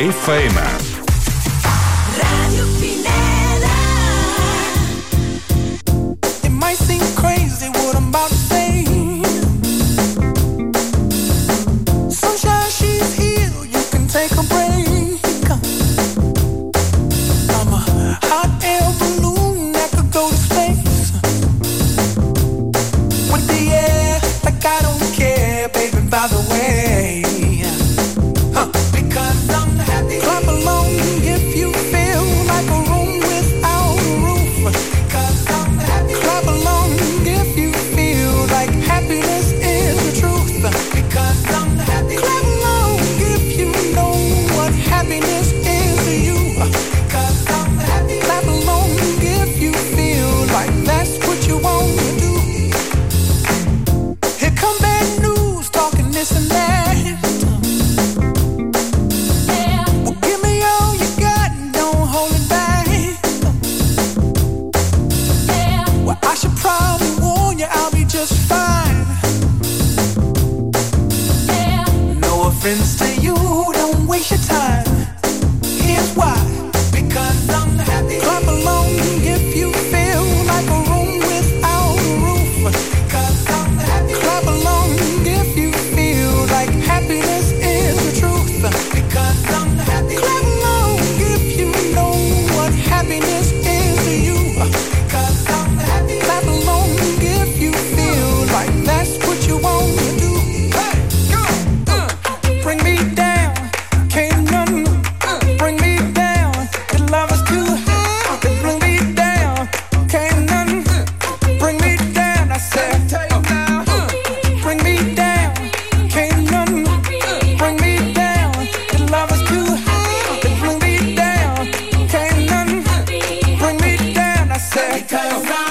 FM. difference to you. Don't waste your time. Cause I'm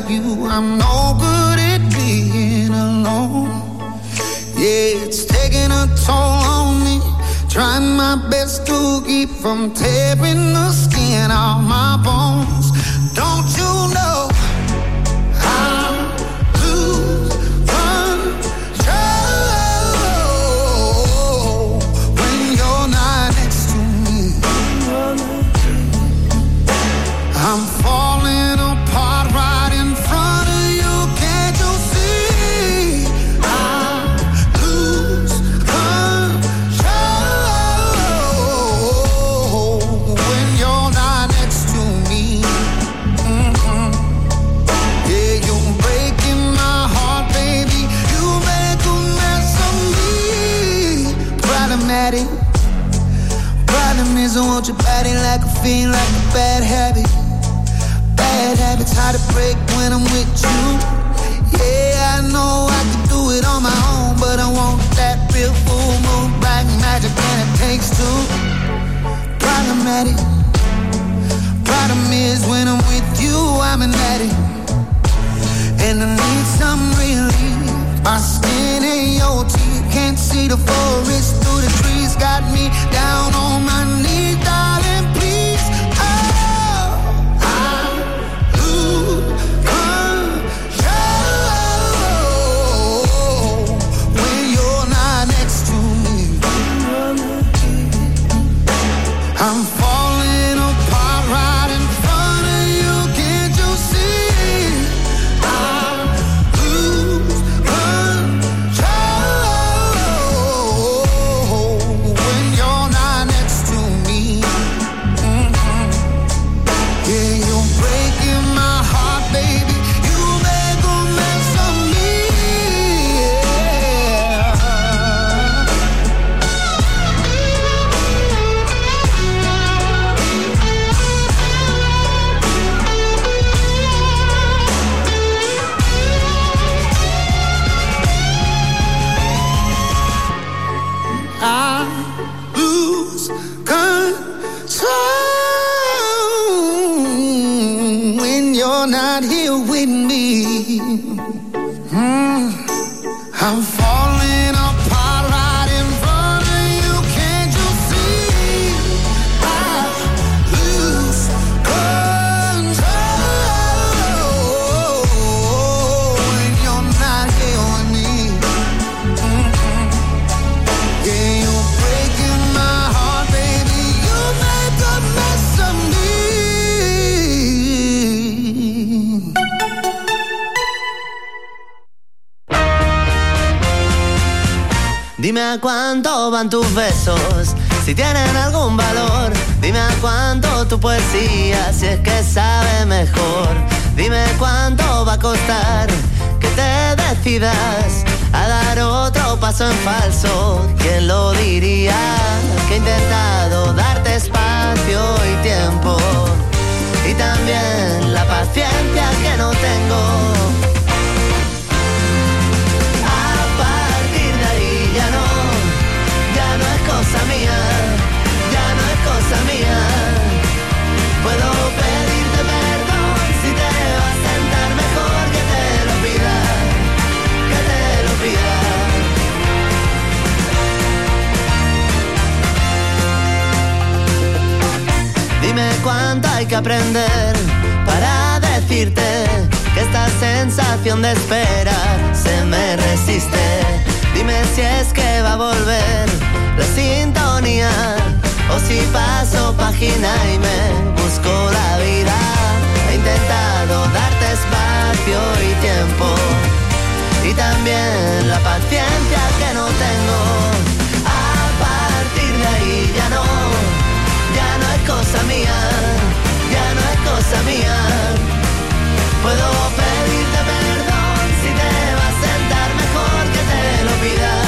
tell you I'm no good at being alone. Yeah, it's taking a toll on me. Trying my best to keep from tearing the skin off my bones. Cause I want your body like a fiend, like a bad habit. Bad habits hard to break when I'm with you. Yeah, I know I can do it on my own, but I want that real full moon, black magic, and it takes two. Problematic. Problem is when I'm with you, I'm an addict, and I need some relief. My skin ain't your teeth, can't see the forest through the trees, got me down on my knees, darling. Lose cuánto van tus besos, si tienen algún valor. Dime a cuánto tu poesía, si es que sabe mejor. Dime cuánto va a costar que te decidas a dar otro paso en falso. ¿Quién lo diría? Que he intentado darte espacio y tiempo. Y también la paciencia que no tengo. Cuánto hay que aprender para decirte que esta sensación de espera se me resiste. Dime si es que va a volver la sintonía o si paso página y me busco la vida. He intentado darte espacio y tiempo y también la paciencia que no tengo. Cosa mía, ya no es cosa mía. Puedo pedirte perdón si te va a sentar mejor que te lo pida,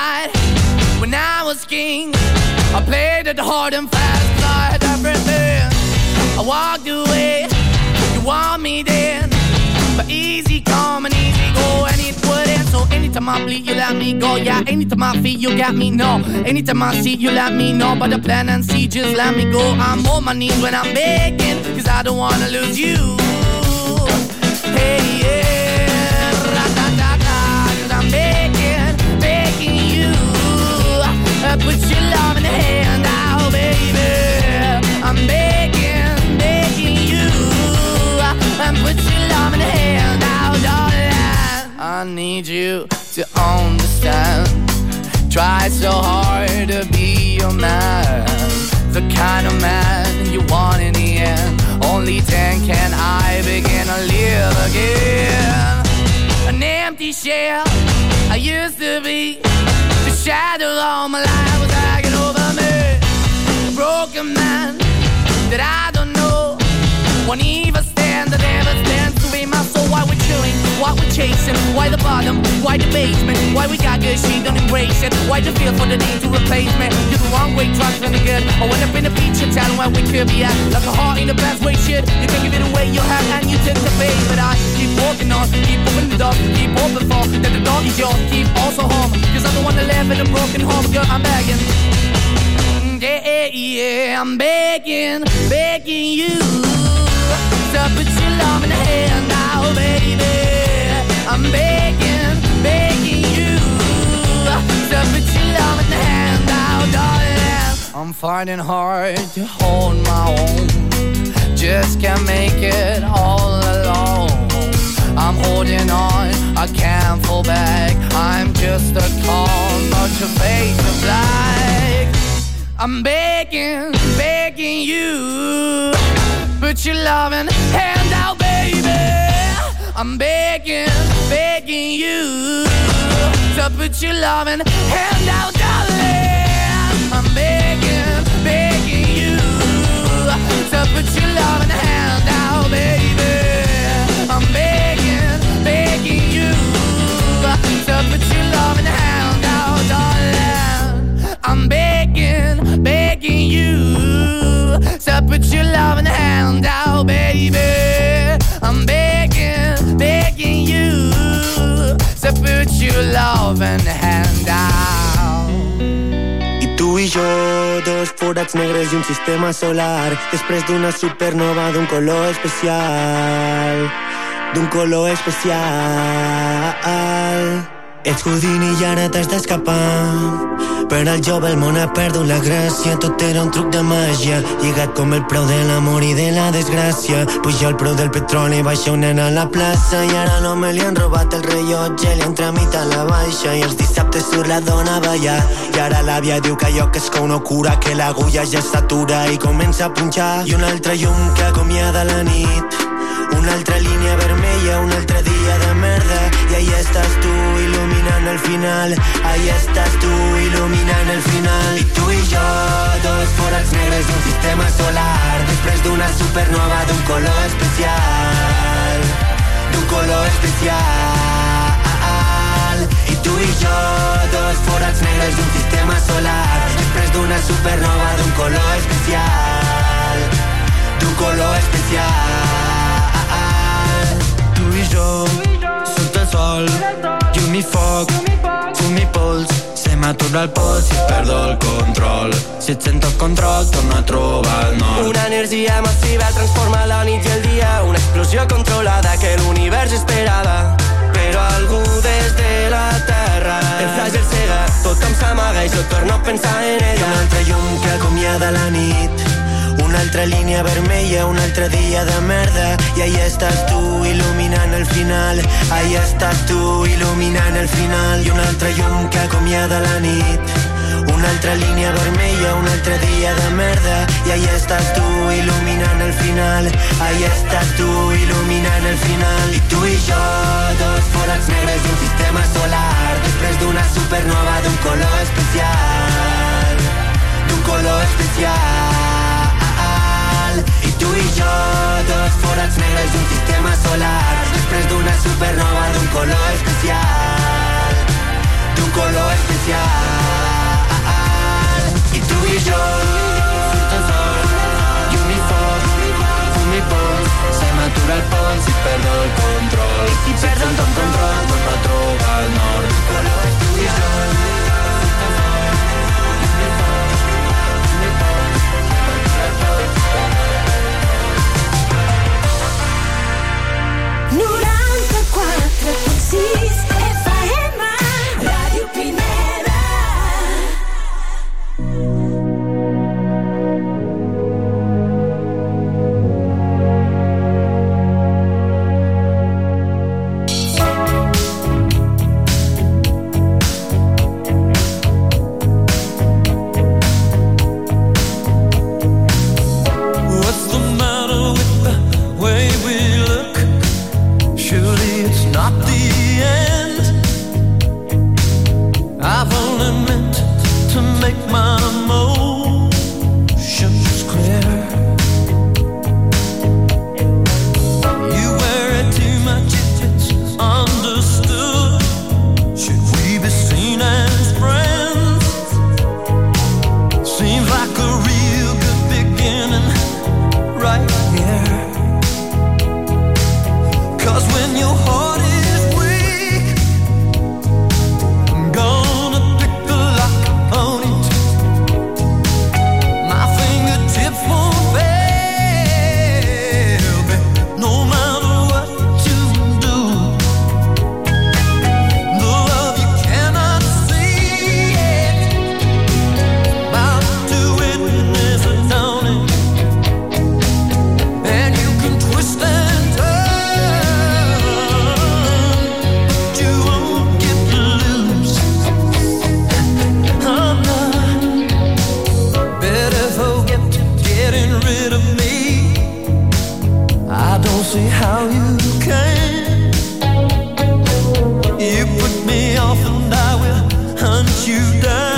Anytime I was king I played it hard and fast side everything I walked away, you want me then but easy come and easy go and it would need anytime I bleed, you let me go. Yeah, anytime I feel, you got me. No, anytime I see you, let me know about the plan and see, just let me go. I'm on my knees when I'm begging, cause I don't wanna lose you. Hey, yeah, Only then can I begin to live again. Empty seashell. I used to be the shadow all my life was hanging over me. A broken man that I don't know. Won't even stand, that Why we're chilling, why we're chasing, why the bottom, why the basement, why we got good, she don't embrace it. Why the feel for the need to replace me? You're the wrong way, trying to the good. I went up in the feature town where we could be at. Like a heart in the best way, shit. You can give it away, you have, and you take the bait. But I keep walking on, keep moving the door, keep open for that the door is yours, keep also home. Cause I'm the one that live in a broken home, girl, I'm begging. Yeah, yeah, I'm begging, begging you to put your love in the hand I'm finding hard to hold my own. Just can't make it all alone. I'm holding on, I can't fall back. I'm just a call, not your face of black. I'm begging, begging you. Put your loving hand out, baby. I'm begging, begging you. To put your loving hand out, darling. I'm begging. To uh, put your loving hand out, baby. I'm begging, begging you. Put your loving hand out, darling. I'm begging, begging you put your loving hand out, baby. I'm begging, begging you put your hand out. Forats negres i un sistema solar, després d'una supernova d'un color especial, d'un color especial. Ets Houdini i ara t'has d'escapar. Per al jove el món ha perdut la gràcia, tot era un truc de màgia, lligat com el preu de l'amor i de la desgràcia. Puja el preu del petroli, baixa un nen a la plaça i ara no me li han robat el rellotge, li han tramitat la baixa i els dissabtes surt la dona a ballar. I ara l'àvia diu que allò que és que no cura, que l'agulla ja s'atura i comença a punxar. I un altre llum que acomiada la nit. Una altra línia vermella, un altre dia de merda. I ahí estàs tu il·luminant el final. Ahí estàs tu il·luminant el final. I tu i jo, dos forats negres d'un sistema solar. Després d'una supernova d'un color especial. D'un color especial. I tu i jo, dos forats negres d'un sistema solar. Després d'una supernova d'un color especial. D'un color especial jo. Sota el sol llum i foc fum i pols. Se m'atura el pols si perdo el control. Si et sento el control torno a trobar el nord. Una energia massiva transforma la nit i el dia, una explosió controlada que l'univers esperava. Però algú des de la terra el fràgil cega, tothom s'amaga i jo torno a pensar en I un ella. altre llum que acomiada la nit una altra línia vermella, un altre dia de merda. I ahí estàs tu il·luminant el final. Ahí estàs tu il·luminant el final. I un altre llum que acomiada la nit. Una altra línia vermella, un altre dia de merda. I ahí estàs tu il·luminant el final. Ahí estàs tu il·luminant el final. I tu i jo, dos forats negres d'un sistema solar. Després d'una supernova d'un color especial. D'un color especial i i jo, dos forats negres d'un sistema solar després d'una supernova d'un color especial d'un color especial. I tu i jo surt el sol i foc fum i pols se m'atura el pols i perdo el control. I perdo el control torno a trobar el nord. Color tu i jo see how you came. You put me off, and I will hunt you down.